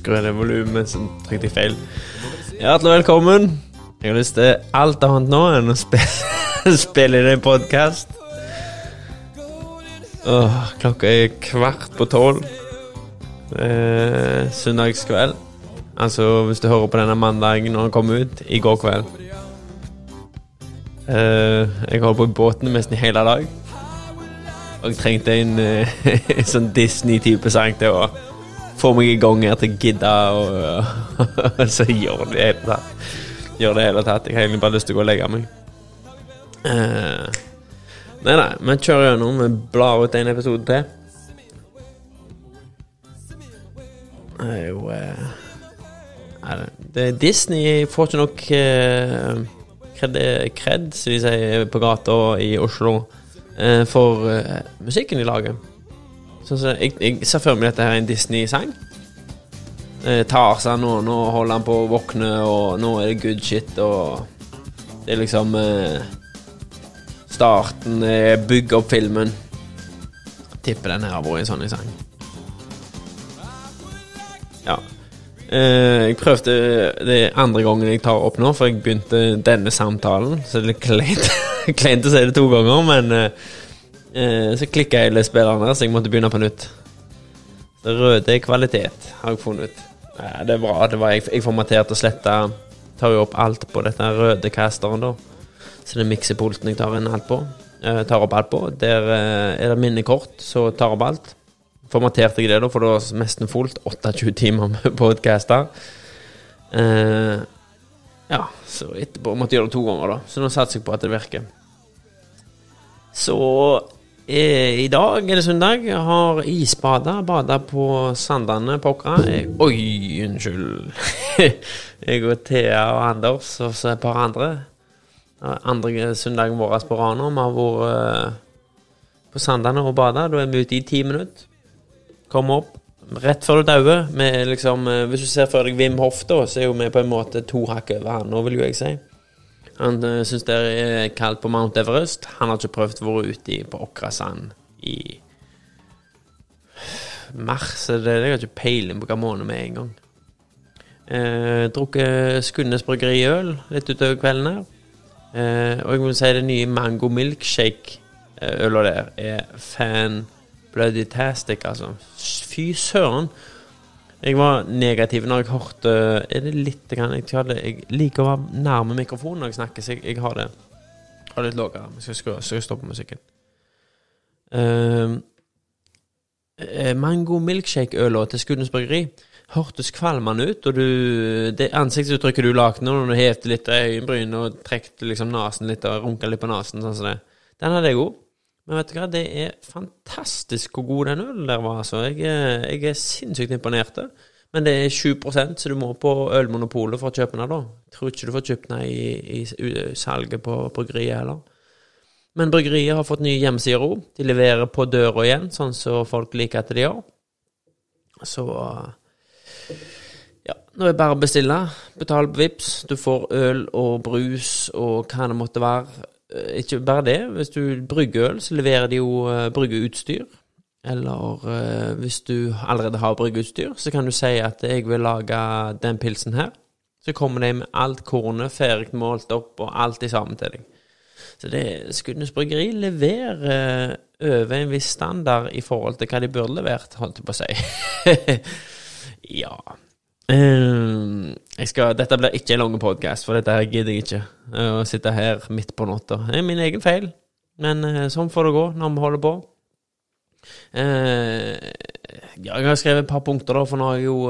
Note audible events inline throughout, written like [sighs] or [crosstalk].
skru ned volumet, så trykte jeg feil. Hjertelig velkommen. Jeg har lyst til alt annet nå enn å spille, [laughs] spille inn en podkast. Klokka er kvart på tolv. Eh, søndagskveld. Altså, hvis du hører på denne mandagen når den kommer ut, i går kveld. Eh, jeg holdt på i båten nesten hele dag. Og trengte en, [laughs] uh, sånn Disney-type sang til å få meg i gang her til å gidde og Så gjør det hele tatt. Gjør det hele tatt. Jeg har egentlig bare lyst til å gå og legge meg. Uh, nei, nei, vi kjører gjennom. Vi blar ut en episode til. Det er jo uh, Disney får ikke nok kred, kred, som de sier på gata i Oslo eh, for eh, musikken de lager. Så, jeg, jeg, ser for meg dette er en Disney-sang. Eh, Tarzan nå, nå holder han på å våkne, og nå er det good shit, og det er liksom eh, Starten eh, bygger opp filmen. Tipper den her har vært en sånn sang. Ja. Eh, jeg prøvde det andre gangen jeg tar opp nå, for jeg begynte denne samtalen, så det er litt Kleint [laughs] å si det to ganger, men eh, eh så klikka hele spilleren der, så jeg måtte begynne på nytt. Røde kvalitet, har jeg funnet. Ja, det er bra. Det var jeg, jeg formaterte og sletta. Tar jo opp alt på dette røde casteren, da. Så det er miksepulten jeg tar inn alt på. Eh, tar opp alt på. Der eh, er det minnekort, så tar opp alt. Formaterte jeg det, da, for det var nesten fullt. 28 timer med [laughs] podcaster. Eh, ja, så etterpå måtte jeg gjøre det to ganger, da. Så nå satser jeg på at det virker. Så eh, i dag er det søndag. Jeg har isbada. Bada på Sandane på Åkra. Oi, unnskyld. [laughs] jeg og Thea og Anders og så et par andre. Andre søndagen vår på Rana. Vi har vært eh, på Sandane og bada. Da er vi ute i ti minutter. Kommer opp rett før du dauer. Liksom, eh, hvis du ser for deg Wim Hof, da, så er vi på en måte to hakk over han nå, vil jo jeg si. Han uh, syns det er kaldt på Mount Everest. Han har ikke prøvd å være ute på Okrasand i mars. Det, jeg har ikke peiling på hva måned med en gang. Eh, drukket Skundes bryggeriøl litt utover kvelden her. Eh, og jeg må si det nye Mango Milkshake-øla der er fan bloody tastic, altså. Fy søren. Jeg var negativ når jeg hørte Er det litt grann, jeg, jeg, liker å være nærme mikrofonen når jeg snakker, så jeg, jeg har det har litt lavere. Så skal, jeg stoppe musikken. Uh, mango milkshake-øla til Skudenes Bryggeri hørtes kvalmende ut, og du, det ansiktsuttrykket du lagde når du hevte litt øyenbrynene og trekte liksom nesen litt og runka litt på nesen, sånn som det, den hadde jeg òg. Men vet du hva, det er fantastisk hvor god den ølen der var, altså. Jeg, jeg er sinnssykt imponert. Men det er 7% så du må på Ølmonopolet for å kjøpe den. da. Jeg tror ikke du får kjøpt den i, i salget på bryggeriet heller. Men bryggeriet har fått nye hjemmesider òg. De leverer på døra igjen, sånn som folk liker at de gjør. Så ja, nå er det bare å bestille. Betal på Vips. Du får øl og brus og hva det måtte være. Eh, ikke bare det. Hvis du brygger øl, så leverer de jo uh, bryggeutstyr. Eller uh, hvis du allerede har bryggeutstyr, så kan du si at jeg vil lage den pilsen her. Så kommer de med alt kornet ferdig målt opp, og alt i sammen til deg. Så det Skudenes Bryggeri leverer over en viss standard i forhold til hva de burde levert, holdt jeg på å si. [laughs] ja. Uh, skal, dette blir ikke en lang podkast, for dette her gidder jeg ikke. Uh, å sitte her midt på natta. Det er min egen feil, men uh, sånn får det gå når vi holder på. Eh, jeg har skrevet et par punkter, da, for nå har jeg jo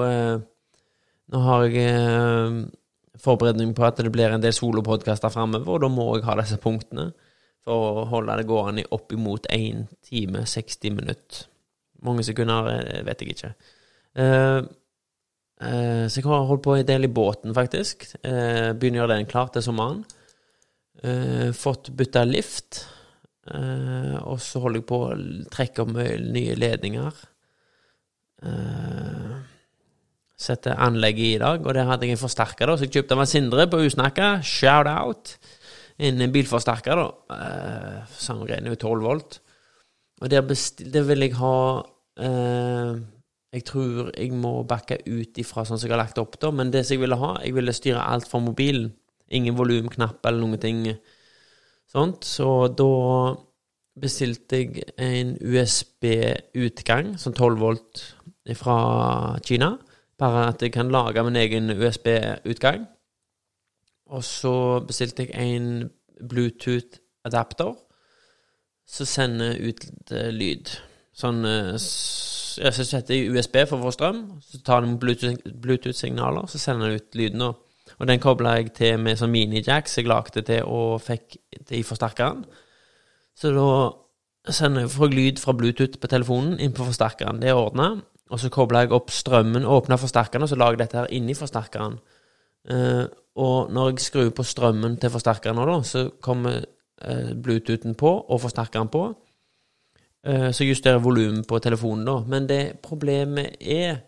Nå har jeg forberedning på at det blir en del solopodkaster framover, og da må jeg ha disse punktene for å holde det gående opp imot 1 time 60 minutter. Mange sekunder vet jeg ikke. Eh, så jeg har holdt på en del i båten, faktisk. Eh, begynner å gjøre den klar til sommeren. Eh, fått bytta lift. Eh, og så holder jeg på å trekke opp nye ledninger. Eh, Sette anlegget i dag, og der hadde jeg en forsterker, da, så jeg kjøpte av Sindre på Usnakka. Shout out! En bilforsterker, da. Eh, sånn ren 12 volt. Og der, der vil jeg ha jeg tror jeg må backe ut ifra sånn som jeg har lagt opp, da. Men det som jeg ville ha, jeg ville styre alt fra mobilen. Ingen volumknapp eller noen ting sånt. Så da bestilte jeg en USB-utgang, sånn 12 volt fra Kina. Bare at jeg kan lage min egen USB-utgang. Og så bestilte jeg en Bluetooth-adapter som sender ut eh, lyd. Sånn eh, Så setter jeg USB for å få strøm, så tar den Bluetooth- Bluetooth-signaler, så sender den ut lyden. da. Og den kobla jeg til med sånn mini-jack Så jeg lagde til og fikk i forsterkeren. Så da sender jeg, får lyd fra Bluetooth på telefonen inn på forsterkeren. Det er ordna. Og så kobla jeg opp strømmen, åpna forsterkeren, og så lager jeg dette her inni forsterkeren. Uh, og når jeg skrur på strømmen til forsterkeren nå, da, så kommer eh, Bluetoothen på og forsterkeren på. Eh, så justerer volumet på telefonen, da. Men det problemet er,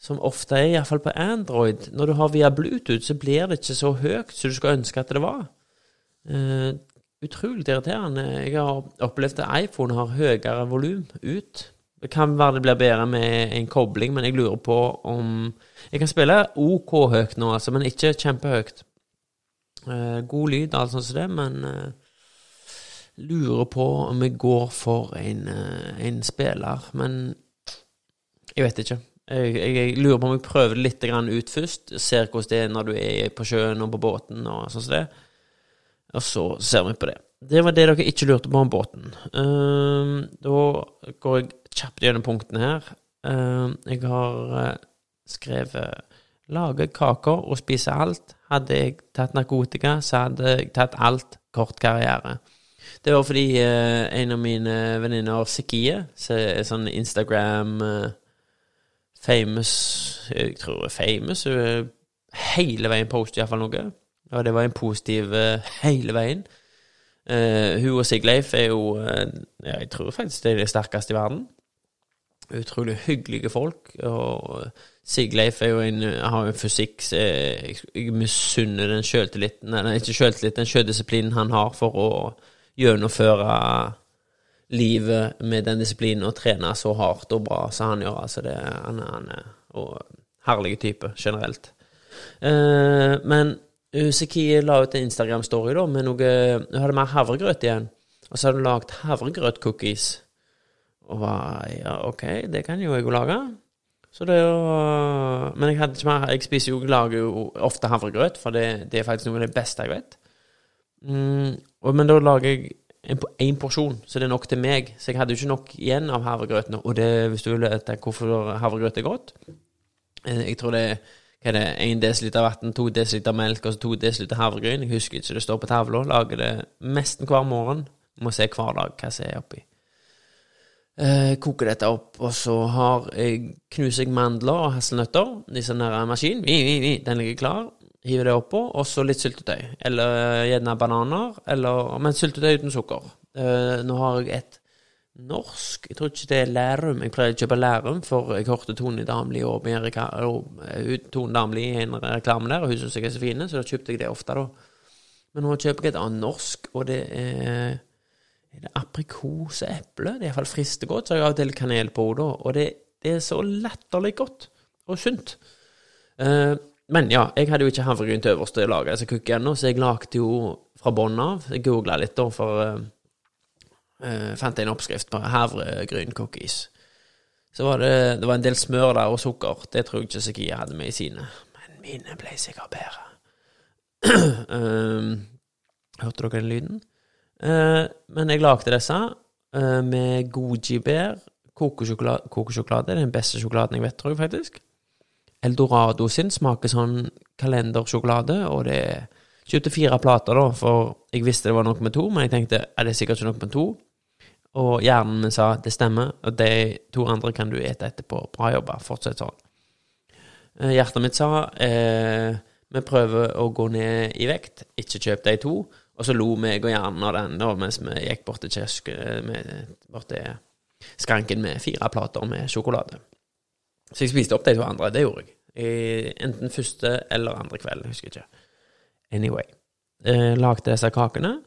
som ofte er, iallfall på Android, når du har via Bluetooth, så blir det ikke så høyt som du skulle ønske at det var. Uh, utrolig irriterende. Jeg har opplevd at iPhone har høyere volum ut. Det kan være det blir bedre med en kobling, men jeg lurer på om Jeg kan spille OK høyt nå, altså, men ikke kjempehøyt. Uh, god lyd, alt sånt som det, men eh, lurer på om jeg går for en, eh, en spiller. Men jeg vet ikke. Jeg, jeg, jeg lurer på om jeg prøver det litt ut først. Ser hvordan det er når du er på sjøen og på båten og sånn som det. Og så ser vi på det. Det var det dere ikke lurte på om båten. Ehm, da går jeg kjapt gjennom punktene her. Ehm, jeg har eh, skrevet 'lage kaker og spise alt'. Hadde jeg tatt narkotika, så hadde jeg tatt alt. Kort karriere. Det var fordi eh, en av mine venninner, Sikie, som er sånn Instagram eh, Jeg tror famous. Hun hele veien poster iallfall noe. Og det var en positiv eh, hele veien. Uh, hun og Sigleif er jo uh, Jeg tror faktisk det er de sterkeste i verden. Utrolig hyggelige folk. Og Sigleif er jo en, har en fysikk så jeg, misunner den sjøltilliten Eller ikke sjøltillit, den sjødisiplinen han har for å gjennomføre livet med den disiplinen og trene så hardt og bra som han gjør. Altså det, han, er- han er og herlig type generelt. Eh, men Usiki la ut en Instagram-story da med noe Hun hadde mer havregrøt igjen. Og så hadde hun lagd havregrøt-cookies. Og var Ja, OK, det kan jo jeg jo lage. Så det jo Men jeg hadde ikke mer Jeg spiser jo, lager jo ofte havregrøt, for det, det er faktisk noe av det beste jeg vet. Mm, og, men da lager jeg en porsjon, så det er nok til meg. Så jeg hadde jo ikke nok igjen av havregrøtene. Og det, hvis du vil vite hvorfor havregrøt er godt eh, Jeg tror det er hva er det, 1 dl vann, 2 dl melk og så 2 dl havregryn. Jeg husker ikke, det står på tavla. Lager det nesten hver morgen. Må se hver dag hva som er oppi. Eh, koker dette opp, og så har jeg, knuser jeg mandler og hasselnøtter i sånn maskin. Den ligger klar. Hiver det oppå, og så litt syltetøy. Eller eh, gjerne bananer, eller, men syltetøy uten sukker. Uh, nå har jeg et norsk Jeg tror ikke det er Lærum. Jeg pleier å kjøpe Lærum, for jeg hørte Tone Damli og Amerika, eh, Tone Damli i en reklame der, og hun syns jeg er så fine, så da kjøpte jeg det ofte, da. Men nå kjøper jeg et annet norsk, og det er er det aprikos og eple? Det er iallfall fristegodt, så har jeg av og til kanel på det. Og det, det er så latterlig godt og sunt. Eh, men ja, jeg hadde jo ikke havregryn til øverste laget disse cookiene ennå, så jeg lagde jo fra bånn av. Jeg googla litt, da, for uh, Fant en oppskrift på havregryn-cookies. Så var det, det var en del smør der og sukker. Det tror jeg ikke Sekia hadde med i sine. Men mine ble sikkert bedre. [clears throat] um, hørte dere den lyden? Uh, men jeg lagde disse uh, med goji-bær, kokosjokolade, kokosjokolade. Er den beste sjokoladen jeg vet, tror jeg faktisk. Eldorado sin smaker sånn kalendersjokolade, og det Kjøpte fire plater, da, for jeg visste det var noe med to, men jeg tenkte er det sikkert ikke noe med to? Og hjernen min sa det stemmer, og de to andre kan du ete etterpå. Bra jobba, fortsett sånn. Eh, Hjertet mitt sa eh, vi prøver å gå ned i vekt, ikke kjøp de to. Og så lo meg og hjernen av den da, mens vi gikk bort til, kiosk, med, bort til skranken med fire plater med sjokolade. Så jeg spiste opp de to andre. Det gjorde jeg. Enten første eller andre kveld, jeg husker ikke. Anyway. Eh, lagde disse kakene.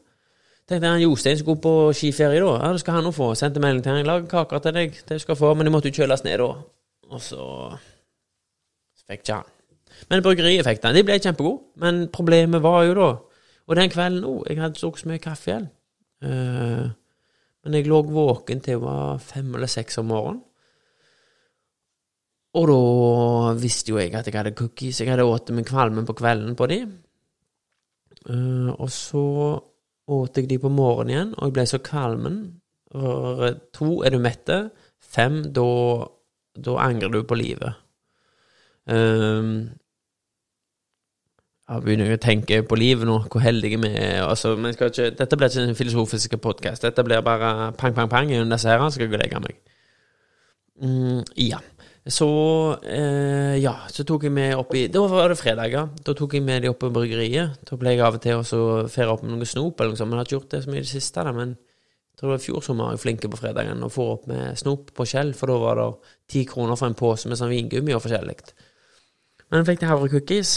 Tenkte han Jostein skulle på skiferie, da. Ja, det skal han jo få. Sendte melding til han. lager kaker til deg, det skal få.' Men de måtte jo kjøles ned, da. Og så fikk ikke han. Men bryggeriet fikk den. De ble kjempegode. Men problemet var jo da Og den kvelden òg. Jeg hadde drukket så mye kaffe igjen. Eh, men jeg lå våken til jeg var fem eller seks om morgenen. Og da visste jo jeg at jeg hadde cookies. Jeg hadde spist med kvalmen på kvelden på de. Uh, og så åt jeg de på morgenen igjen, og jeg ble så kvalmen. For to er du mette. Fem, da, da angrer du på livet. Um, jeg begynner å tenke på livet nå, hvor heldige vi er. Altså, ikke, dette blir ikke en filosofisk podkast. Dette blir bare pang, pang, pang under disse her, skal jeg og legge meg. Mm, ja. Så eh, ja, så tok jeg med opp i Da var det fredager. Da tok jeg med de opp på bryggeriet. Da ble jeg av og til og fære opp med noe snop eller noe sånt. Men jeg har ikke gjort det så mye i det siste, da. Men jeg tror det var fjor sommer jeg var flink på fredagen og få opp med snop på Skjell, for da var det ti kroner for en pose med sånn vingummi og forskjellig. Men jeg fikk til havrecookies.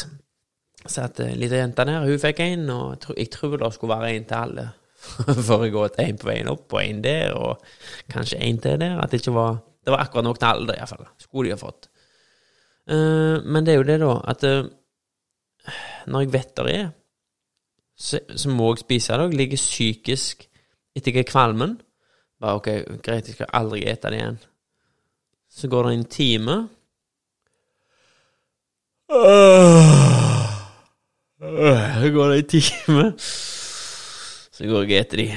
Satt ei lita jente der, hun fikk en, og jeg tror det skulle være en til alle. [laughs] For å gå til en på veien opp og en der, og kanskje en til der. At det ikke var Det var akkurat nok til alle, iallfall. Skulle de ha fått. Uh, men det er jo det, da, at uh, når jeg vet det er, så, så, må jeg spise det. Jeg ligger psykisk etter jeg er kvalmen. Bare OK, greit, jeg skal aldri ete det igjen. Så går det en time. Uh. Så går det en time, så går jeg etter de.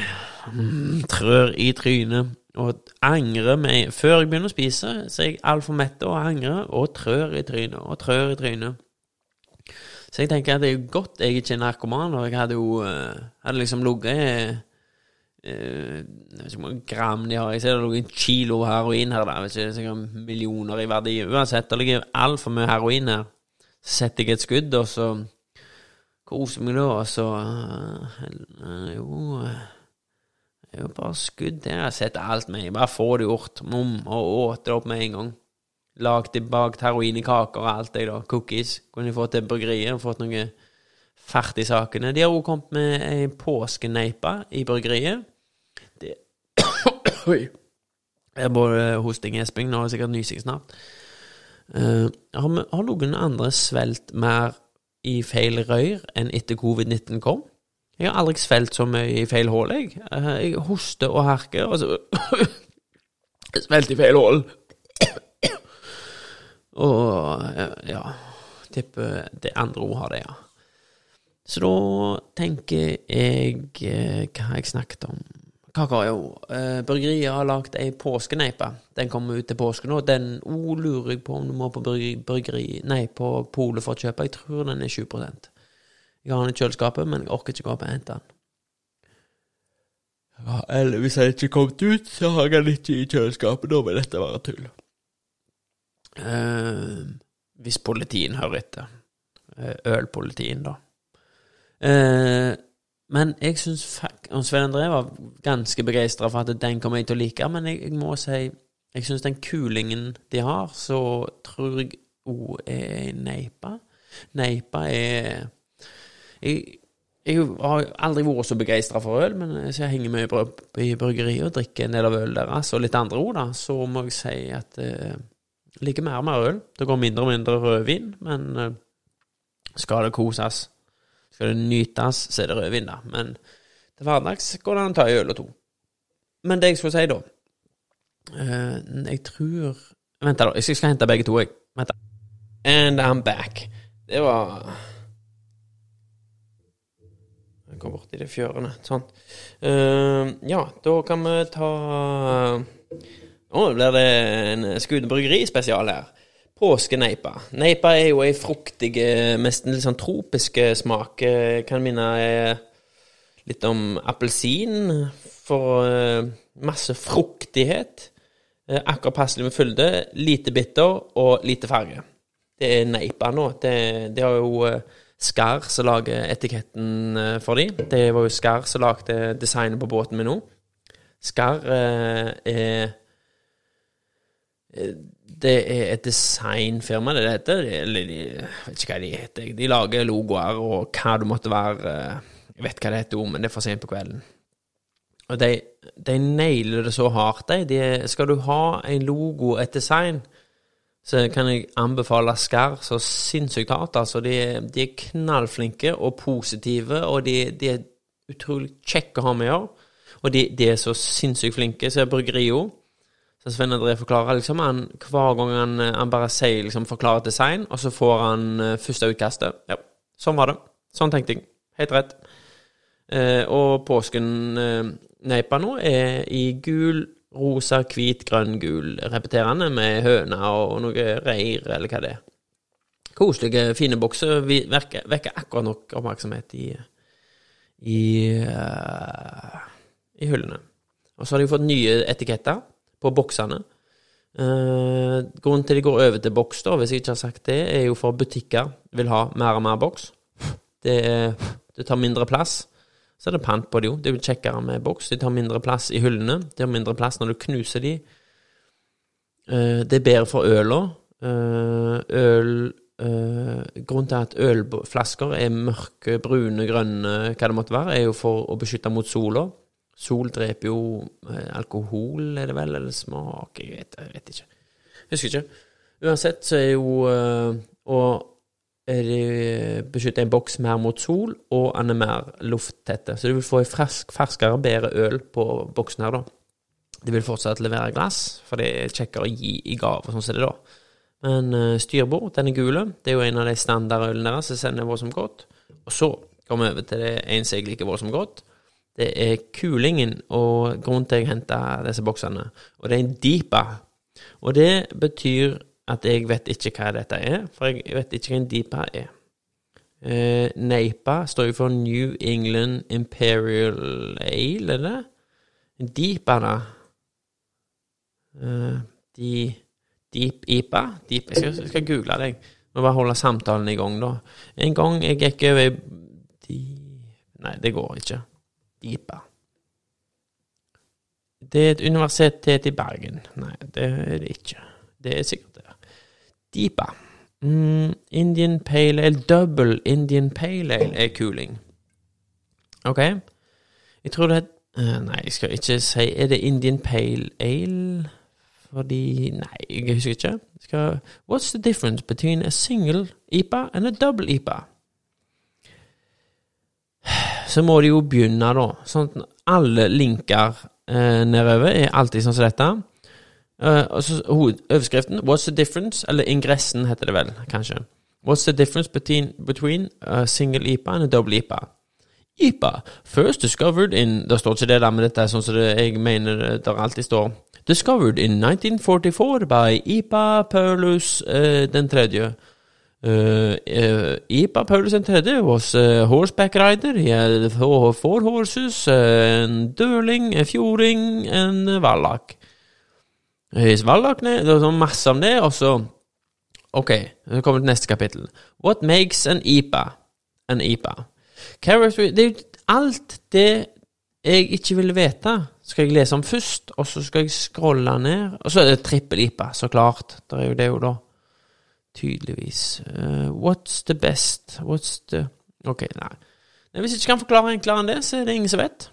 Mm, trør i trynet og angrer meg Før jeg begynner å spise, så er jeg altfor mett og angrer og trør i trynet og trør i trynet. Så jeg tenker at det er godt jeg ikke er narkoman, og jeg hadde jo uh, hadde liksom ligget uh, Jeg vet gram de har. Jeg ser det ligger en kilo heroin her, Der. Jeg vet ikke, millioner i verdi. Uansett, det ligger altfor mye heroin her. Så setter jeg et skudd, og så koser meg da, og så uh, Jo det er jo bare skudd. Jeg har sett alt med. Bare få det gjort. Mom, og åt det opp med en gang. Lagd bakt heroin i kaker og alt det, da. Cookies. Kunne jeg fått til bryggeriet og fått noe fart i sakene. De har òg kommet med ei påskeneipe i bryggeriet. Det [coughs] Oi. Jeg er både hosting Esping, nå er det sikkert nysing snart. Uh, har, har noen andre svelt mer i feil røyr enn etter covid-19 kom. Jeg har aldri svelget så mye i feil hull, jeg. Eh, jeg hoster og herker, og så [coughs] Svelget i feil hull. [coughs] Og ja Tipper det andre ord har det, ja. Så da tenker jeg eh, Hva jeg snakket om? Kaker, jo. Uh, har lagd ei påskeneipe. Den kommer ut til påske nå. Den oh, lurer jeg på om du må på bryggeri Nei, på polet for å kjøpe. Jeg tror den er 7 Jeg har den i kjøleskapet, men jeg orker ikke gå opp og hente den. Ja, eller hvis den ikke kommet ut, så har jeg den ikke i kjøleskapet. Da vil dette være tull. Uh, hvis politien hører etter. Uh, ølpolitien, da. Uh, men jeg syns Svein André var ganske begeistra for at den kommer jeg til å like. Men jeg, jeg må si jeg syns den kulingen de har, så tror jeg òg er neipa. Neipa er jeg, jeg har aldri vært så begeistra for øl, men hvis jeg henger mye i bryggeriet og drikker en del av ølet deres og litt andre ord, da, så må jeg si at eh, jeg mer og mer øl. Det går mindre og mindre rødvin, men eh, skal det koses skal det nytes, så er det rødvin, da. Men til hverdags går det an å ta en øl og to. Men det jeg skulle si, da eh, Jeg tror Vent, da. Jeg skal hente begge to, jeg. Vent. And I'm back. Det var Går borti de fjørene. Sånn. Uh, ja, da kan vi ta Nå blir det en Skude bryggeri-spesial her. Påskeneipa. Neipa er jo ei fruktig, nesten litt sånn tropisk smak. Kan minne litt om appelsin. For eh, masse fruktighet. Eh, akkurat passelig med fylde. Lite bitter og lite farge. Det er neipa nå. Det, det har jo eh, Skar som lager etiketten for dem. Det var jo Skar som lagde designet på båten min nå. Skar er det er et designfirma, det det heter. Eller jeg vet ikke hva de heter. De lager logoer og hva det måtte være. Jeg vet hva det heter, men det er for sent på kvelden. Og de, de nailer det så hardt, de. de. Skal du ha en logo, et design, så kan jeg anbefale Skar så sinnssykt hardt. Altså, de, de er knallflinke og positive, og de, de er utrolig kjekke å ha med å gjøre. Og de, de, er så sinnssykt flinke, så er Bryggerio så Svein André forklarer liksom han, Hver gang han, han bare sier liksom, forklarer design, og så får han uh, første utkastet. Ja, sånn var det. Sånn tenkte jeg. Helt rett. Uh, og påsken-neipa uh, nå er i gul, rosa, hvit, grønn, gul, repeterende med høne og noe reir, eller hva det er. Koselige, fine bokser. Vekker, vekker akkurat nok oppmerksomhet i, i, i hyllene. Og så har de fått nye etiketter på boksene. Uh, grunnen til de går over til boks, da, hvis jeg ikke har sagt det, er jo for butikker vil ha mer og mer boks. Det, det tar mindre plass. Så er det pant på det jo. Det er jo kjekkere med boks. De tar mindre plass i hyllene. De har mindre plass når du knuser de. Uh, det er bedre for øla. Uh, øl Grunnen til at ølflasker er mørke, brune, grønne, hva det måtte være, er jo for å beskytte mot sola. Sol dreper jo eh, alkohol, er det vel, eller smak Jeg vet, jeg vet ikke. Jeg husker ikke. Uansett så er jo Og beskytter en boks mer mot sol, og den er mer lufttette. Så du vil få en fersk, ferskere, bedre øl på boksen her, da. De vil fortsatt levere glass, for det er kjekkere å gi i gave, sånn som det er da. Men uh, styrbord, den er gule. Det er jo en av de standardølene deres som sender voldsomt godt. Og så kommer vi over til det eneste jeg liker voldsomt godt. Det er kulingen og grunnen til jeg henter disse boksene. Og det er en Deepa. Og det betyr at jeg vet ikke hva dette er, for jeg vet ikke hva en DIPA er. Eh, NEIPA står jo for New England Imperial Ale, er det? DIPA, da? Eh, de, deep IPA? Deep, jeg, skal, jeg skal google det. Må bare holde samtalen i gang, da. En gang jeg gikk over de, Nei, det går ikke. DIPA. Det er et universitet i Bergen. Nei, det er det ikke. Det er sikkert det. DIPA. Mm, Indian Pale Ale, double Indian Pale Ale er kuling. OK. Jeg tror det er uh, Nei, jeg skal ikke si Er det Indian Pale Ale? Fordi Nei, jeg husker ikke. Skal, what's the difference between a single IPA and a double IPA? [sighs] så må de jo begynne, da. Sånn at alle linker eh, nedover er alltid sånn som dette. Uh, og Overskriften What's the difference? Eller ingressen, heter det vel, kanskje. What's the difference between, between a single IPA and a double IPA? IPA, first discovered in Det står ikke det der, men dette er sånn som det, jeg mener det alltid står. Discovered in 1944 by IPA Paulus uh, den tredje. Uh, uh, Ipa Paulsen III was a horseback rider. He had four, horses, uh, en døling, en fjording, en vallak. Vallak det var sånn masse om det, og så Ok, så kommer vi til neste kapittel. What makes an IPA an IPA? Character, det er jo alt det jeg ikke ville vite, skal jeg lese om først, og så skal jeg scrolle ned. Og så er det trippel IPA, så klart. Det er jo det, jo da. Tydeligvis. Uh, what's the best? What's the Ok, nei. nei. Hvis jeg ikke kan forklare enklere enn det, så er det ingen som vet.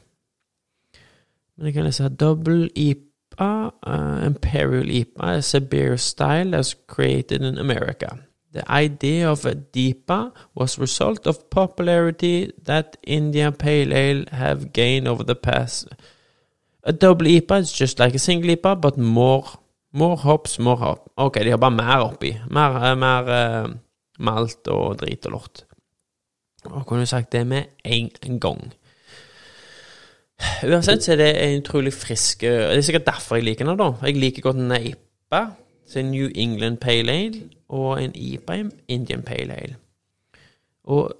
Men jeg kan lese double IPA, uh, Imperial IPA, is a beer style that's created in America. The idea of a DIPA was result of popularity that India Pale Ale have gained over the past. A double IPA is just like a single IPA, but more More hops, more hop. Ok, de har bare mer oppi. Mer, uh, mer uh, malt og drit og lort. Og kunne sagt det med en gang. Uansett så er det en utrolig frisk Det er sikkert derfor jeg liker den, da. Jeg liker godt Neipa, så en New England Pale Ale, og en IPA Indian Pale Ale. Og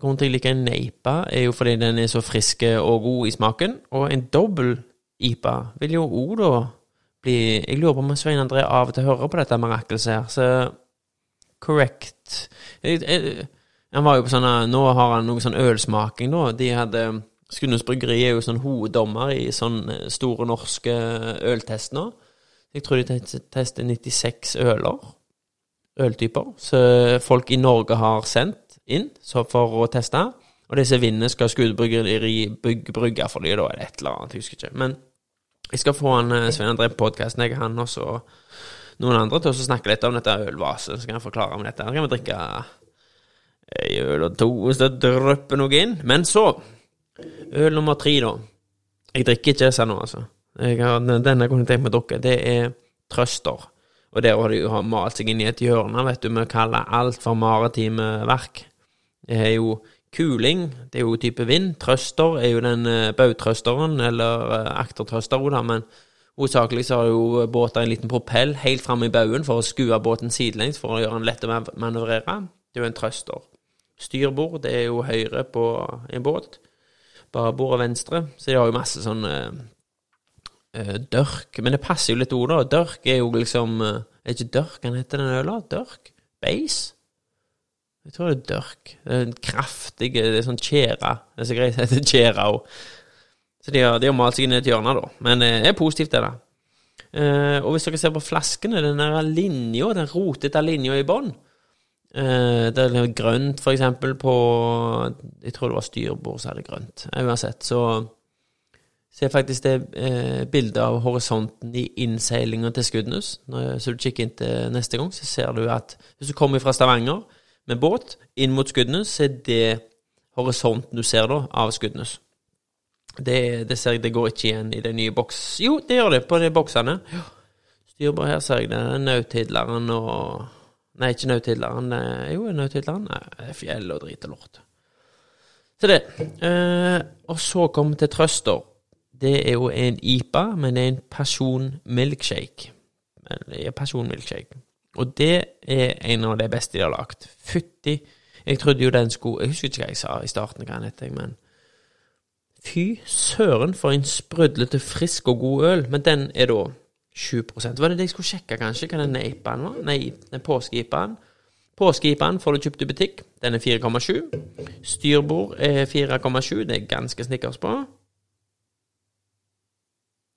grunnen til at jeg liker en Neipa, er jo fordi den er så frisk og god i smaken. Og en dobbel IPA vil jo òg da bli Jeg lurer på om Svein André av og til hører på dette mirakelet her, så correct Han var jo på sånne Nå har han noe sånn ølsmaking, da. De hadde Skudenes Bryggeri er jo sånn hoveddommer i sånne store norske øltest nå. Jeg tror de tester 96 øler. Øltyper. Så folk i Norge har sendt inn for å teste. Og de som skal skuddbryggeri bygge brygge for dem, da er det et eller annet, jeg husker ikke. Men jeg skal få han eh, Svein André på podkasten, jeg, han også noen andre, til å snakke litt om dette ølvaset. Så kan jeg forklare om dette. Her kan vi drikke ei øl og to hvis det drypper noe inn. Men så Øl nummer tre, da. Jeg drikker ikke disse nå, altså. Har, denne kunne jeg tenkt meg å drikke. Det er Trøster. Og der har de jo malt seg inn i et hjørne, vet du, med å kalle alt for maritime verk. Det er jo kuling, det er jo type vind. Trøster er jo den uh, bautrøsteren, eller uh, aktertrøster, da, men hovedsakelig så har jo båter en liten propell helt fram i baugen for å skue båten sidelengs for å gjøre den lett å manøvrere. Det er jo en trøster. Styrbord, det er jo høyre på en båt. Babord bordet venstre. Så de har jo masse sånn uh, dørk. Men det passer jo litt ord, da. Dørk er jo liksom uh, Er ikke dørk han heter den øla? Dørk? Base? Jeg tror det er dørk. Det er en kraftig Det er sånn tjæra. Det er så greit det heter tjæra òg. Så de har, de har malt seg inn i et hjørne, da. Men det er positivt, det da. Uh, og hvis dere ser på flaskene, den der linja, den rotete linja i bånn det er grønt, for eksempel, på Jeg tror det var styrbord som hadde grønt. Uansett, så ser faktisk det uh, bildet av horisonten i innseilinga til Skudenes. Så du kikker inn til neste gang, så ser du at hvis du kommer fra Stavanger med båt inn mot Skudenes, så er det horisonten du ser da, av Skudenes. Det, det, ser jeg, det går ikke igjen i de nye boks... Jo, det gjør det, på de boksene. Styrbord her ser jeg det. Nautidleren og Nei, ikke Nautidleren. Jo, Nautidler. Han er fjell og drit og lort. Så det. Eh, og så vi til Trøster. Det er jo en IPA, men det er en Passion Milkshake. Passion Milkshake. Og det er en av de beste de har lagd. Fytti Jeg trodde jo den skulle Jeg husker ikke hva jeg sa i starten, hva den het, men Fy søren for en sprudlete, frisk og god øl. Men den er da 7 Var det det jeg skulle sjekke, kanskje? Hva den IPA-en var? Nei, påske-IPA-en. Påske-IPA-en får du kjøpt i butikk. Den er 4,7. Styrbord er 4,7. Det er ganske snickers på.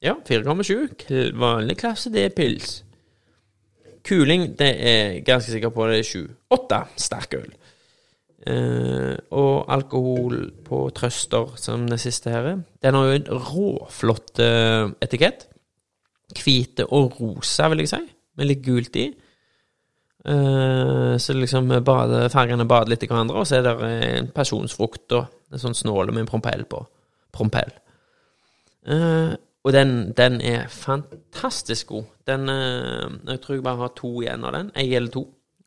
Ja, 4,7. Vanlig klasse, det er pils. Kuling, det er ganske sikker på det er 7. 8 sterk øl. Uh, og alkohol på Trøster, som det siste her. er. Den har jo en råflott uh, etikett hvite og rosa, vil jeg si, med litt gult i. Uh, så liksom bade, fargene bader litt i hverandre, og så er det en pasjonsfrukt og en sånn snåle med en prompell på. Prompell. Og den, den, er fantastisk god. Den Jeg tror jeg bare har to igjen av den. Ei eller to.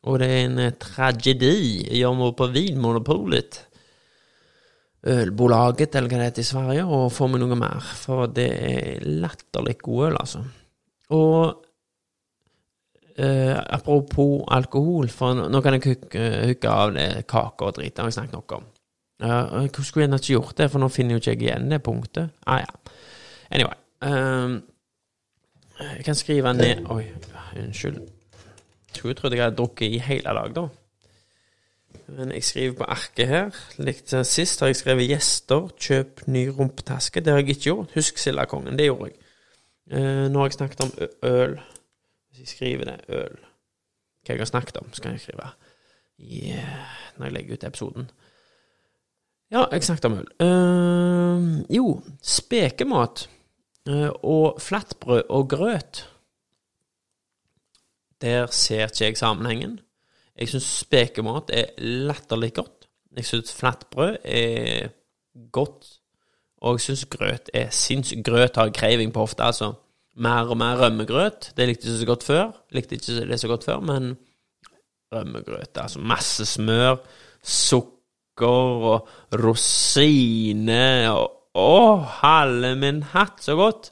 Og det er en tragedi. Gjør vi på Vinmonopolet. Ølbolaget, eller hva det heter i Sverige, og får meg noe mer. For det er latterlig god øl, altså. Og eh, apropos alkohol, for nå, kan jeg hooke av det kake og drit, det har jeg snakket noe om. Uh, jeg skulle gjerne ikke gjort det, for nå finner jo ikke jeg igjen det punktet. Ah, ja. Anyway. Um, jeg kan skrive ned Oi, unnskyld. Jeg trodde jeg hadde drukket i hele dag, da. Men jeg skriver på arket her. Likt sist har jeg skrevet 'gjester, kjøp ny rumpetaske'. Det har jeg ikke gjort. Husk Sildakongen. Det gjorde jeg. Uh, nå har jeg snakket om øl. Hvis jeg skriver det øl Hva jeg har snakket om, skal jeg skrive yeah, når jeg legger ut episoden. Ja, jeg snakket om øl. Uh, jo, spekemat uh, og flatbrød og grøt. Der ser ikke jeg sammenhengen. Jeg syns spekemat er latterlig godt. Jeg syns flatbrød er godt og jeg syns grøt er sinnssykt Grøt har craving på ofte, altså. Mer og mer rømmegrøt. Det likte jeg ikke så godt før. Likte ikke det så godt før, men rømmegrøt, altså masse smør, sukker og rosiner og Å, halve min hatt, så godt!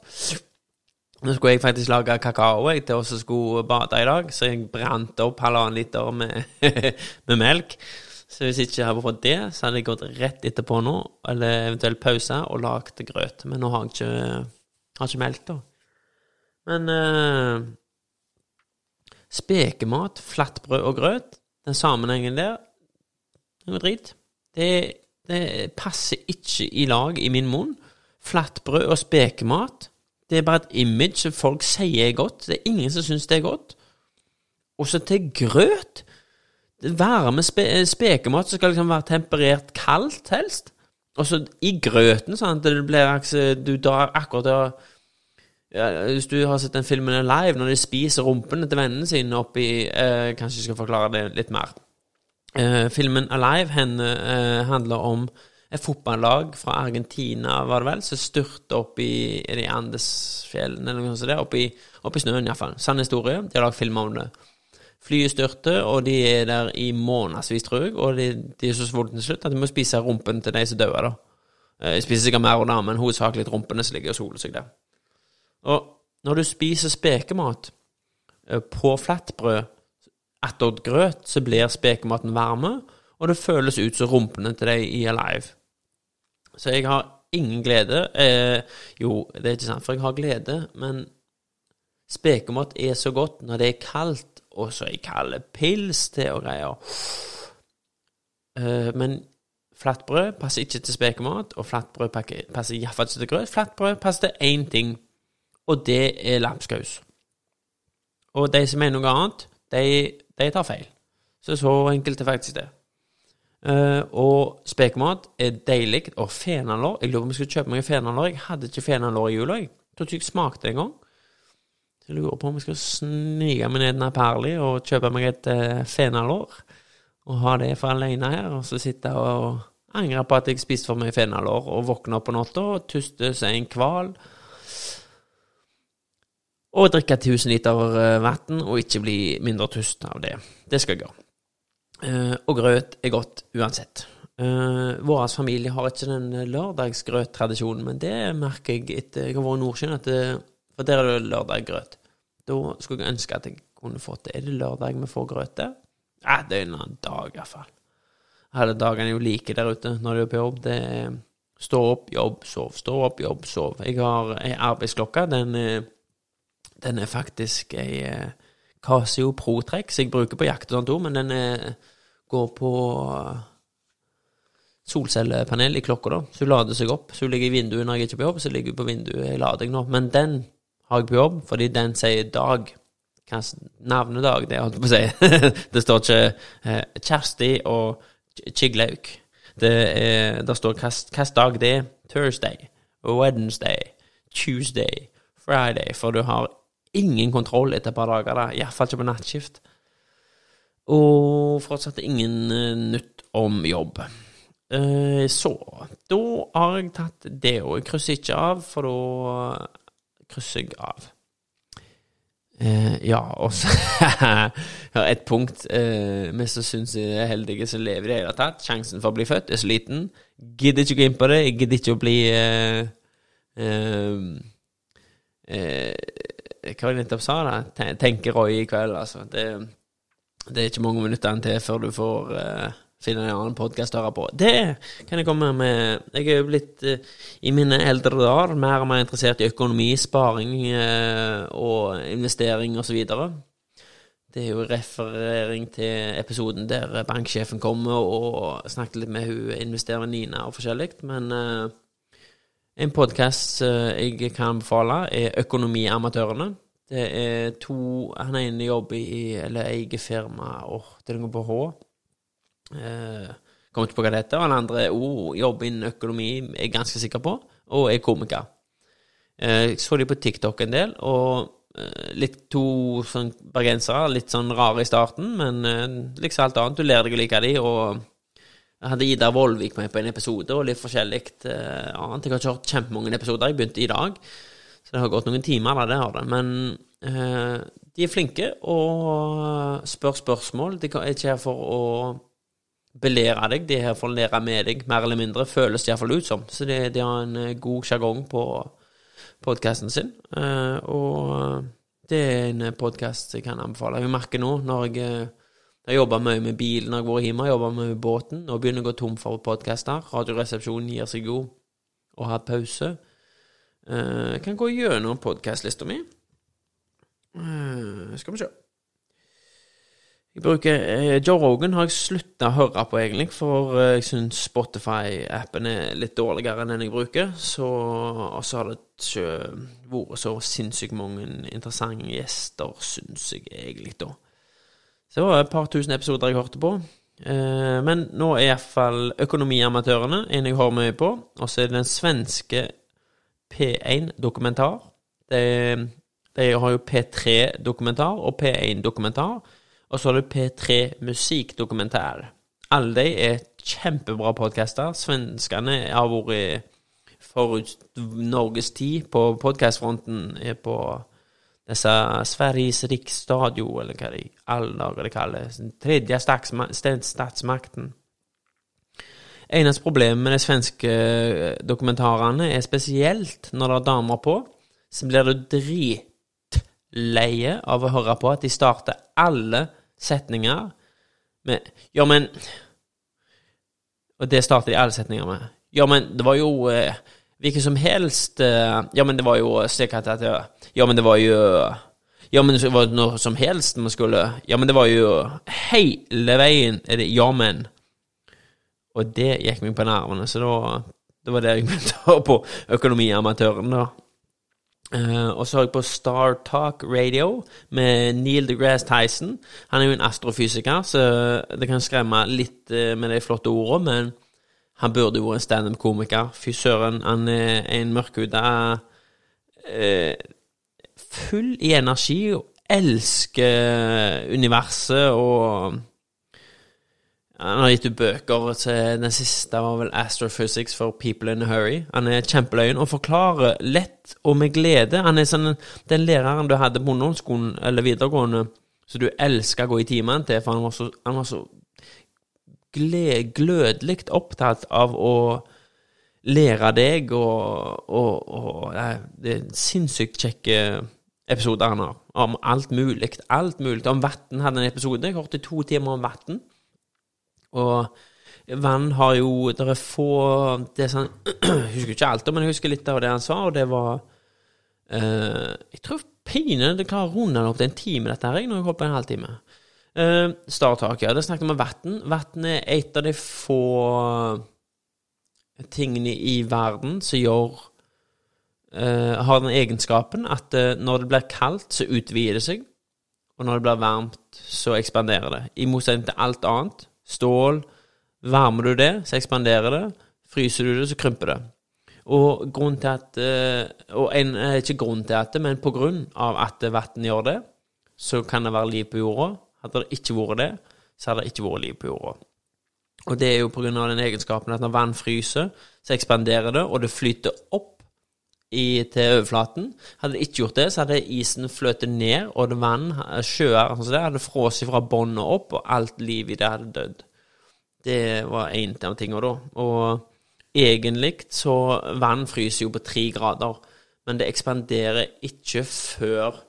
Nå skulle jeg faktisk lage kakao jeg, til oss som skulle bade i dag, så jeg brant opp halvannen liter med, [laughs] med melk. Så hvis jeg ikke hadde fått det, så hadde jeg gått rett etterpå nå, eller eventuelt pause, og lagd grøt. Men nå har jeg ikke, har ikke melk, da. Men uh, spekemat, flatbrød og grøt, den sammenhengen der, er noe drit. Det, det passer ikke i lag i min munn. Flatbrød og spekemat, det er bare et image som folk sier er godt. Det er ingen som syns det er godt. Og så til grøt varme spe spekemat som skal liksom være temperert kaldt, helst. Og så i grøten, sånn at det blir Du drar akkurat der ja, Hvis du har sett den filmen live, når de spiser rumpene til vennene sine oppi eh, Kanskje jeg skal forklare det litt mer. Eh, filmen Alive henne, eh, handler om et fotballag fra Argentina, var det vel, som styrte opp i, de Andesfjellene eller noe sånt. Der, opp i, opp i snøen, iallfall. Sann historie. De har lagd film om det. Flyet styrter, og de er der i månedsvis, tror jeg. Og de, de er så sultne til slutt at de må spise rumpen til de som dør, da. Eh, de spiser sikkert mer, da, men hovedsakelig rumpene som ligger og soler seg der. Og når du spiser spekemat eh, på flatbrød attåt grøt, så blir spekematen varme, og det føles ut som rumpene til de i Alive. Så jeg har ingen glede. Eh, jo, det er ikke sant, for jeg har glede, men spekemat er så godt når det er kaldt og så er kalde pils til og greier. Eh, men flatbrød passer ikke til spekemat, og flatbrød passer iallfall ikke til grøt. Flatbrød passer til én ting, og det er lapskaus. Og de som mener noe annet, de, de tar feil. Så så enkelt er faktisk det. Uh, og spekemat er deilig. Og fenalår Jeg lurer på om jeg skal kjøpe meg fenalår. Jeg hadde ikke fenalår i jula. Jeg tror ikke jeg smakte engang. Jeg lurer på om jeg skal snike meg ned Perli og kjøpe meg et uh, fenalår. Og ha det for alene her, og så sitte og angre på at jeg spiste for mye fenalår, og våkne opp på natta og tuste seg en kval. Og drikke 1000 liter eh, vann, og ikke bli mindre tust av det. Det skal jeg gjøre. Uh, og grøt er godt uansett. Uh, Vår familie har ikke den lørdagsgrøttradisjonen, men det merker jeg etter jeg har vært i Nordsjøen, at det for der er det lørdag-grøt. Da skulle jeg ønske at jeg kunne fått det. Er det lørdag vi får grøt der? Ja, det er en annen dag, iallfall. Alle dagene er jo like der ute når de er på jobb. Det er stå opp, jobb, sov. Stå opp, jobb, sov. Jeg har ei arbeidsklokke. Den, den, er faktisk ei Casio Pro-trekk, som jeg bruker på jakt og sånt òg, men den er, går på solcellepanel i klokka, da. Så hun lader seg opp. Så hun ligger i vinduet når jeg ikke er på jobb, så ligger hun på vinduet i lading nå. Men den har jeg på jobb, fordi den sier dag. Hva navnedag det, holdt jeg på å si. [laughs] det står ikke eh, Kjersti og Kiglaug. Det, er, der står hvilken dag det er. Thursday, Wednesday, Tuesday, Friday. For du har ingen kontroll etter et par dager, da. iallfall ikke på nattskift. Og fortsatt ingen uh, nytt om jobb. Uh, så da har jeg tatt det, og jeg krysser ikke av, for da krysser jeg av. Eh, ja, og så [laughs] et punkt eh, vi som syns er heldige som lever i det hele tatt. Sjansen for å bli født er så liten. Gidder ikke å gå inn på det. Jeg gidder ikke å bli eh, eh, eh Hva jeg nettopp sa? da? Tenker Roy i kveld, altså. Det, det, er ikke mange minuttene til før du får uh, finne en annen podkast å høre på. Det kan jeg komme med. Jeg er jo blitt, uh, i mine eldre dager, mer og mer interessert i økonomi, sparing uh, og investering osv. Det er jo referering til episoden der banksjefen kommer og snakker litt med hun investerer Nina og forskjellig. Men uh, en podkast jeg kan anbefale, er Økonomiamatørene. Det er to Han ene jobber i, eller eier firma, åh, oh, det går på H. Eh, kommer ikke på hva det heter. Og den andre oh, jobber innen økonomi, er ganske sikker på, og er komiker. Eh, jeg så de på TikTok en del, og eh, litt to sånn bergensere, litt sånn rare i starten, men eh, liksom alt annet. Du ler deg å like de, og jeg hadde Ida Vollvik med på en episode, og litt forskjellig eh, annet. Jeg har ikke hørt kjempemange episoder, jeg begynte i dag, så det har gått noen timer, det har det. Men eh, de er flinke og spør spørsmål. De er ikke her for å belære deg. De er her for å lære med deg, mer eller mindre, føles det iallfall ut som. Så de, de har en eh, god sjargong på podkasten sin. Uh, og det er en podkast jeg kan anbefale. Jeg merker nå, når jeg eh, har jobba mye med bilen når jeg har vært hjemme, jobba mye med båten, og begynner å gå tom for podkaster. Radioresepsjonen gir seg jo å ha pause. Uh, jeg kan gå gjennom podkastlista mi. Uh, skal vi se. Jeg bruker eh, Joe Rogan har jeg slutta å høre på, egentlig, for eh, jeg syns Spotify-appen er litt dårligere enn den jeg bruker. Så, og så har det ikke vært så sinnssykt mange interessante gjester, syns jeg egentlig, da. Så det var et par tusen episoder jeg hørte på. Eh, men nå er iallfall Økonomiamatørene en jeg har mye på. Og så er det den svenske P1-dokumentar. De, de har jo P3-dokumentar og P1-dokumentar. Og så har du P3 Musikkdokumentar. Alle de er kjempebra podkaster. Svenskene har vært forut Norges tid på podkastfronten. På disse Sveriges riksradio, eller hva de alle dager det kalles. Tredje statsmakten. Eneste problem med de svenske dokumentarene er spesielt når det er damer på, så blir du dritleie av å høre på at de starter alle setninger med Ja, men Og det starter de alle setninger med. Ja, men det var jo eh, hvilken som helst eh, Ja, men det var jo slik at, at Ja, men det var jo Ja, men det var noe som helst man skulle Ja, men det var jo hele veien er det ja, men. Og det gikk meg på nervene, så da det var det jeg begynte på Økonomiamatøren, da. Uh, og så har jeg på Star Talk Radio med Neil deGrasse Tyson. Han er jo en astrofysiker, så det kan skremme litt med de flotte ordene, men han burde vært en standup-komiker. Fy søren, han er en mørkhuda uh, Full i energi og elsker universet og han har gitt ut bøker til Den siste var vel 'Astrophysics for People in a Hurry'. Han er kjempeløyen og forklarer lett og med glede. Han er sånn den læreren du hadde på ungdomsskolen eller videregående, så du elska å gå i timene til, for han var så, han var så glødelig opptatt av å lære deg, og, og, og Det er sinnssykt kjekke episoder han har, om alt mulig. Alt mulig. Om vann hadde en episode. Jeg hørte to timer om vann. Og vann har jo Det er få det er sånn, [clears throat] Jeg husker ikke alt, men jeg husker litt av det han sa, og det var uh, Jeg tror pinadø det klarer å runde den opp til en time, dette her, når jeg holdt på en halvtime. Uh, ja. Det snakket vi om vann. Vann er et av de få tingene i verden som gjør uh, Har den egenskapen at uh, når det blir kaldt, så utvider det seg. Og når det blir varmt, så ekspanderer det. I motsetning til alt annet stål. Varmer du det, så ekspanderer det. Fryser du det, så krymper det. Og grunnen til at eh, Og en, eh, ikke grunnen til at det, men på grunn av at vann gjør det, så kan det være liv på jorda. Hadde det ikke vært det, så hadde det ikke vært liv på jorda. Og det er jo av den egenskapen at når vann fryser, så ekspanderer det, og det flyter opp i, til overflaten. Hadde det ikke gjort det, så hadde isen fløtet ned, og det vann, sjøer altså det, hadde frosset fra båndet opp, og alt liv i det hadde dødd. Det var en av tingene, da. Og egentlig så Vann fryser jo på tre grader, men det ekspanderer ikke før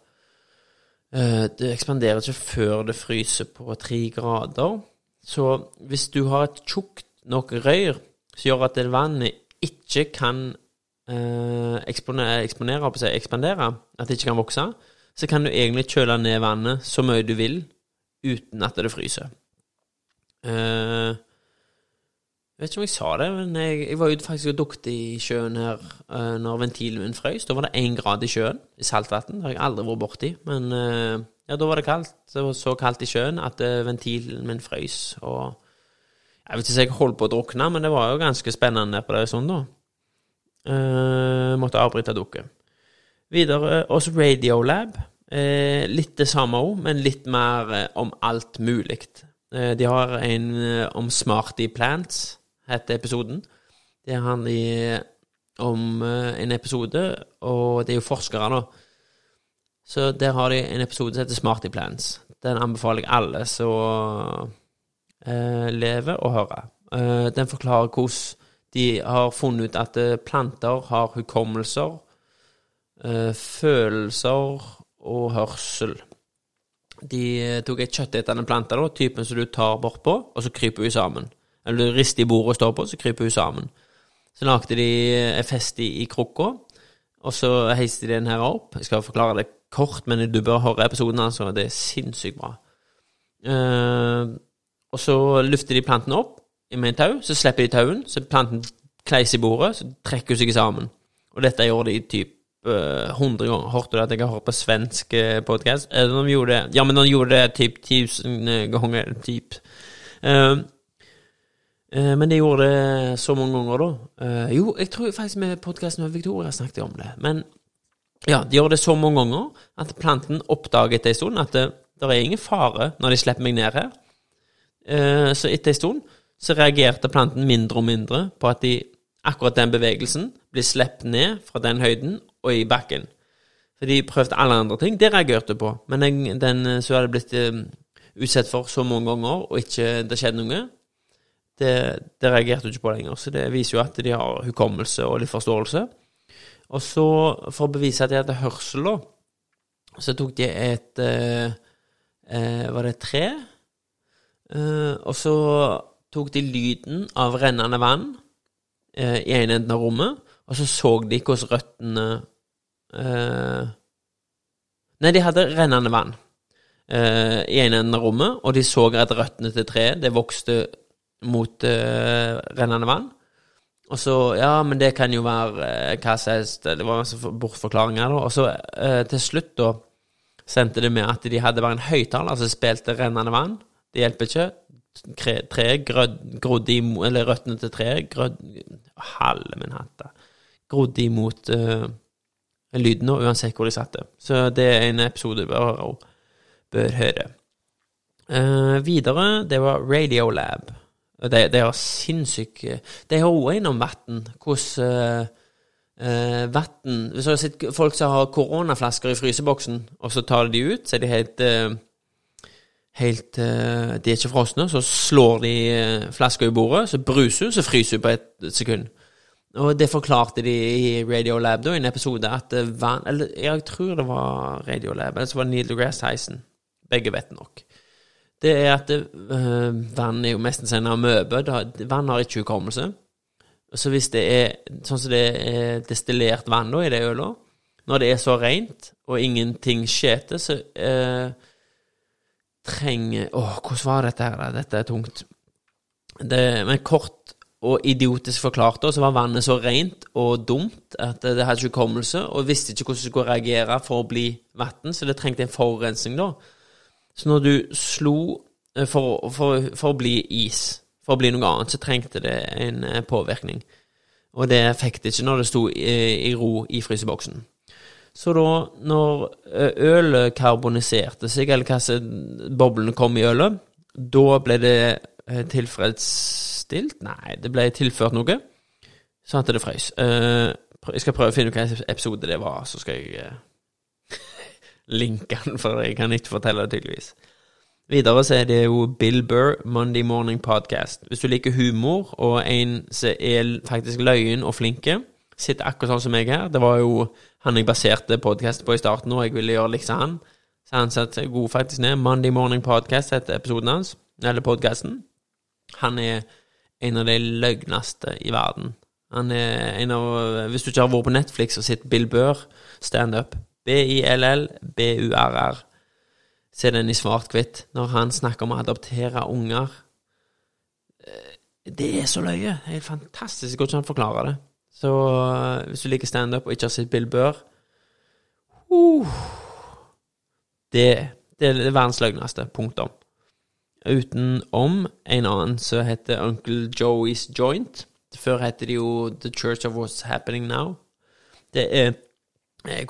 Det ekspanderer ikke før det fryser på tre grader. Så hvis du har et tjukt nok rør som gjør at det vannet ikke kan eh, eksponere, eksponere seg, ekspandere, at det ikke kan vokse, så kan du egentlig kjøle ned vannet så mye du vil uten at det fryser. Eh, jeg vet ikke om jeg sa det, men jeg, jeg var ute faktisk og dukket i sjøen her uh, når ventilen min frøs. Da var det én grad i sjøen, i saltvann. Det har jeg aldri vært borti. Men uh, ja, da var det kaldt. Det var så kaldt i sjøen at uh, ventilen min frøs. Og jeg vet ikke om jeg holdt på å drukne, men det var jo ganske spennende på det sånn, da. Uh, måtte avbryte dukket. Videre også Radiolab. Litt det samme òg, men litt mer om alt mulig. de har en om Smarty Plants, heter episoden. Det handler om en episode, og det er jo forskere, da. Så der har de en episode som heter Smarty Plants. Den anbefaler jeg alle som lever, å høre. den forklarer hvordan de har funnet ut at eh, planter har hukommelser, eh, følelser og hørsel. De eh, tok ei kjøttetende plante, da, typen som du tar bortpå, og så kryper hun sammen. Eller du rister i bordet og står på, så kryper hun sammen. Så lagde de en fest i, i krukka, og så heiste de den her opp. Jeg skal forklare det kort, men du bør høre episoden, altså. Det er sinnssykt bra. Uh, og så løfter de planten opp, med en tau, så slipper de tauen, så planten kleiser i bordet, så trekker hun seg sammen. Og dette gjorde de typ eh, 100 ganger. Hørte du at jeg har hørt på svensk podkast? De Ja, men de gjorde det typ 1000 ganger. Typ. Uh, uh, men de gjorde det så mange ganger, da. Uh, jo, jeg tror faktisk med podkasten med Victoria snakket jeg om det. Men ja, de gjør det så mange ganger at planten oppdager etter en stund at det, det er ingen fare når de slipper meg ned her. så etter en stund så reagerte planten mindre og mindre på at de akkurat den bevegelsen blir sluppet ned fra den høyden og i bakken. For de prøvde alle andre ting. Det reagerte på. Men den, den så hadde blitt utsatt for så mange ganger, og ikke det skjedde noe, det, det reagerte hun ikke på lenger. Så det viser jo at de har hukommelse og litt forståelse. Og så, for å bevise at de hadde hørsel, da, så tok de et eh, uh, Var det et tre? og så tok de lyden av rennende vann eh, i ene enden av rommet, og så så de hvordan røttene eh, Nei, de hadde rennende vann eh, i ene enden av rommet, og de så at røttene til treet det vokste mot uh, rennende vann. Og så Ja, men det kan jo være uh, hva helst Det var masse bortforklaringer, da. Og så uh, til slutt, da, sendte det med at de hadde bare en høyttaler som spilte rennende vann. Det hjelper ikke treet grodde imot Eller røttene til treet Halve min hatt, Grodde imot uh, lyden, uansett hvor de satt det. Så det er en episode du bør, bør høre. Uh, videre, det var Radiolab. Det, det er sinnssykt De har òg innom om vann. Hvordan uh, vann Hvis du har sett folk som har koronaflasker i fryseboksen, og så tar de ut, så er de helt helt uh, De er ikke frosne, så slår de uh, flaska i bordet, så bruser hun, så fryser hun på et sekund. Og det forklarte de i Radiolab da, i en episode, at vann Eller jeg tror det var Radiolab, eller så var det Neil deGrasse Tyson. Begge vet nok. Det er at uh, vann er jo mest en amøbe. Vann har ikke hukommelse. Så hvis det er sånn som det er destillert vann da, i det ølet, når det er så rent og ingenting skjeter, så uh, trenger Å, hvordan var dette her. Dette er tungt. Det, men kort og idiotisk forklart, så var vannet så rent og dumt at det hadde ikke hukommelse, og visste ikke hvordan det skulle reagere for å bli vann, så det trengte en forurensning, da. Så når du slo eh, for, for, for, å bli is, for å bli noe annet, så trengte det en eh, påvirkning. Og det fikk det ikke når det sto i, i ro i fryseboksen. Så da, når eh, ølet karboniserte seg, eller hva boblene kom i ølet, da ble det eh, tilfredsstilt Nei, det ble tilført noe, sånn at det frøs. Eh, jeg skal prøve å finne ut hvilken episode det var, så skal jeg linke den, [laughs] for jeg kan ikke fortelle det tydeligvis. Videre så er det jo Bill Burr, Monday Morning Podcast. Hvis du liker humor, og en som er faktisk løyen og flinke, sitter akkurat sånn som meg her. Det var jo han jeg baserte podkasten på i starten, og jeg ville gjøre liksom han. Så han satte god faktisk ned. Monday Morning Podcast heter episoden hans, eller podkasten. Han er en av de løgneste i verden. Han er en av Hvis du ikke har vært på Netflix og sett Bill Burr standup, B-I-L-L-B-U-R-R, se den i svart-hvitt, når han snakker om å adoptere unger. Eh, det er så løye. Det er helt fantastisk. Jeg går ikke an å forklare det. Så uh, hvis du liker standup og ikke har sett Bill Burr uh, det, det, er verdens løgneste. Punktum. Utenom en annen som heter Uncle Joey's Joint. Før heter det jo The Church of What's Happening Now. Det er eh,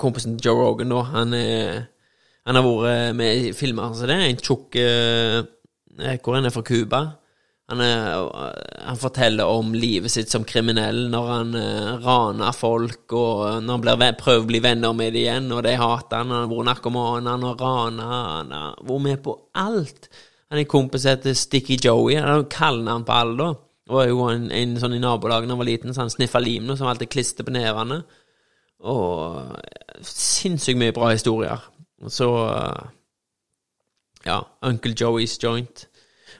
kompisen Joe Rogan, da. Han, er, han har vært med i filmer som det. er En tjukk Hvor han er fra Cuba. Han, han, forteller om livet sitt som kriminell når han uh, raner folk, og når han blir, prøver å bli venner med dem igjen, og de hater han, han har vært narkoman, han har rana, han har vært med på alt. Han er kompis heter Sticky Joey, han har kallenavn på alle, da. Det var jo en, en sånn i nabolaget da han var liten, så han sniffa lim, som alltid klister på nevene. Og sinnssykt mye bra historier. Og Så uh, Ja, Uncle Joey's Joint.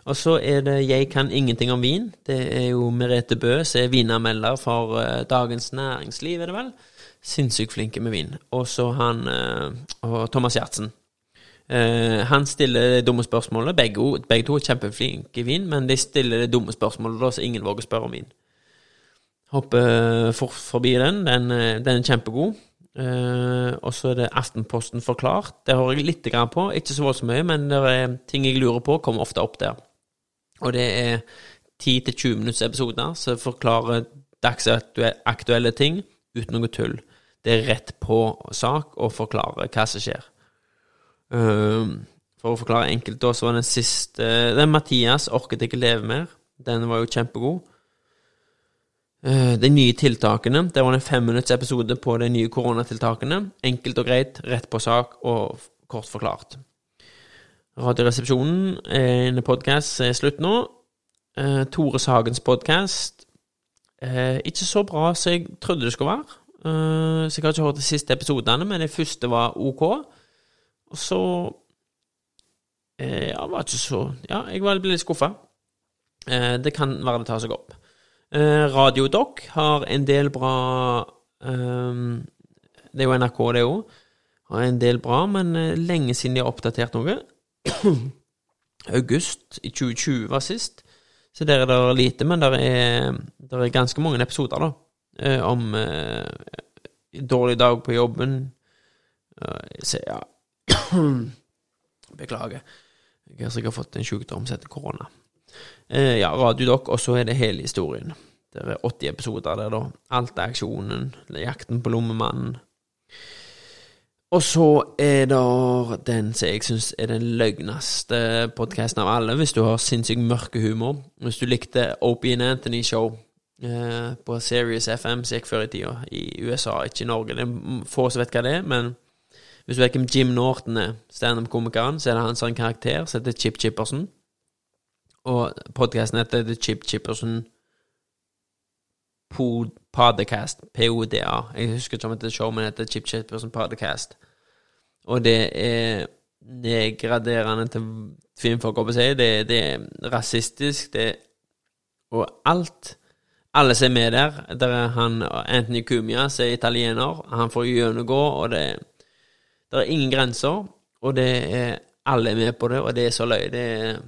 Og så er det Jeg kan ingenting om vin. Det er jo Merete Bø som er vinanmelder for uh, Dagens Næringsliv, er det vel. Sinnssykt flinke med vin. Og så han og Thomas Gjertsen. Uh, han stiller det dumme spørsmålet. Begge, begge to er kjempeflinke i vin, men de stiller det dumme spørsmålet da, så ingen våger å spørre om vin. Hopper for, forbi den. Den, den er kjempegod. Eh, og så er det Aftenposten forklart. Det har jeg litt grann på. Ikke så voldsomt mye, men det er ting jeg lurer på, kommer ofte opp der. Og det er 10-20 minutts episoder som forklarer dagsaktuelle ting uten noe tull. Det er rett på sak å forklare hva som skjer. Um, for å forklare enkelt, da, så var den siste Den Mathias orket ikke leve mer. Den var jo kjempegod. Uh, de nye tiltakene. Det var en femminutts episode på de nye koronatiltakene. Enkelt og greit, rett på sak og kort forklart. Radioresepsjonen, en podkast, er slutt nå. Uh, Tore Sagens podkast. Ikke så bra som jeg trodde det skulle være. så jeg har ikke hørt de siste episodene, men de første var ok. Og så Ja, var ikke så Ja, jeg ble litt skuffa. det kan være det tar seg opp. Uh, Radio Doc har en del bra um, Det er jo NRK, det òg. Har en del bra, men uh, lenge siden de har oppdatert noe. [clears throat] August i 2020 var sist, så der er det lite. Men der er, der er ganske mange episoder, da, uh, om dårlig dag på jobben. Se, ja [clears throat] Beklager. Jeg har sikkert fått en sykdom som heter korona. Eh, ja, Radiodok, og så er det hele historien. Det er 80 episoder der, da. Alt er aksjonen, jakten på lommemannen. Og så er det den som jeg syns er den løgneste podkasten av alle, hvis du har sinnssykt mørke humor. Hvis du likte Opie and Anthony Show eh, på Serious FM som gikk før i tida, i USA, ikke i Norge. Det er få som vet hva det er, men hvis du vet hvem Jim Norton er, standup-komikeren, så er det han som har en karakter som heter Chip Chipperson. Og podkasten heter The Chip Chipperson Podcast. PODA. Jeg husker ikke om det heter show, men det heter Chip Chipperson Podcast. Og det er nedgraderende til filmfolk, å si. Det, det er rasistisk, det Og alt Alle som er med der Der er han Anthony Cumia, som er italiener. Han får gjennomgå, og det, det er ingen grenser. Og det er alle er med på det, og det er så løye. Det er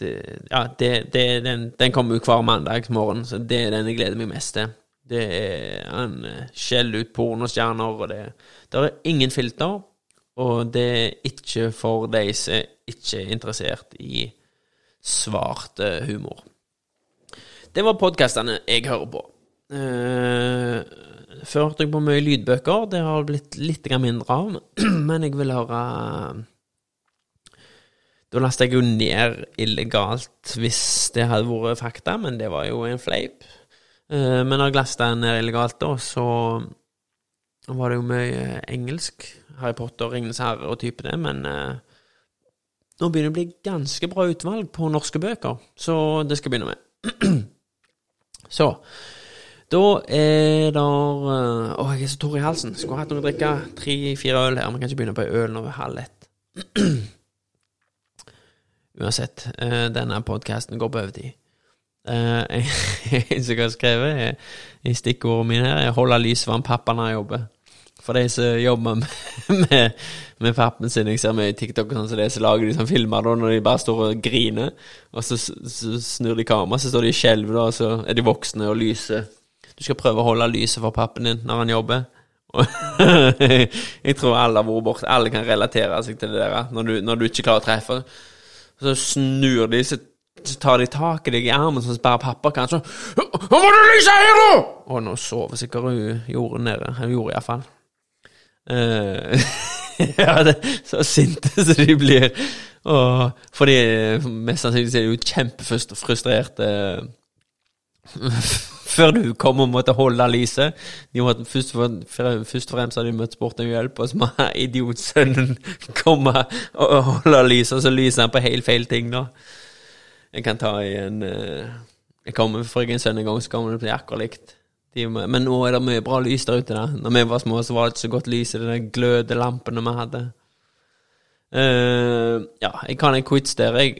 det, ja, det, det, den, den kommer jo hver mandagsmorgen, så det er den jeg gleder meg mest til. Det er Han eh, skjeller ut pornostjerner, og det, Der er ingen filter. Og det er ikke for de som ikke er interessert i svart humor. Det var podkastene jeg hører på. Uh, før hørte jeg på mye lydbøker. Det har blitt litt mindre av, [clears throat] men jeg vil høre da lasta jeg jo ned illegalt hvis det hadde vært fakta, men det var jo en fleip. Eh, men når jeg lasta ned illegalt, da, så var det jo mye engelsk. Harry Potter, Ringenes herre og type det, men uh, nå begynner det å bli ganske bra utvalg på norske bøker, så det skal jeg begynne med. [clears throat] så da er det Å, jeg er så tørr i halsen. Skulle hatt noe å drikke. Tre-fire øl her. Vi kan ikke begynne på øl når vi er halv ett. [clears throat] Uansett, uh, denne podkasten går på overtid. Uh, [laughs] en som har skrevet i stikkordene mine her, er 'holde lysvann pappa når jeg jobber'. For de som jobber med, [laughs] med, med pappen sin, jeg ser med i TikTok og sånn, så det, så lager de sånn filmer da, når de bare står og griner, og så, så snur de kameraet, så står de i skjelv, og så er de voksne og lyser. Du skal prøve å holde lyset for pappen din når han jobber. [laughs] jeg tror alle har vært borte. Alle kan relatere seg til det der. Når du, når du ikke klarer å treffe. Så snur de, så tar de tak i deg i armen, så bare pappa kanskje Nå må du lyse her, nå! Og nå sover sikkert hun jorden nede. Hun gjorde iallfall. Uh, [laughs] ja, det så sinte [laughs] som de blir. Og fordi mest sannsynlig er de jo kjempefrustrerte [laughs] før du kom og måtte holde lyset. De måtte, først, for, først og fremst hadde de møtt sporten hjelp, [laughs] og så må idiotsønnen komme og holde lyset, og så lyser han på helt feil ting, da. Jeg kan ta i en uh, Jeg kommer for en sønn en gang, så kommer det bli akkurat likt. Men nå er det mye bra lys der ute. da Når vi var små, så var det ikke så godt lys i de glødelampene vi hadde. Uh, ja, jeg kan en quiz der. Jeg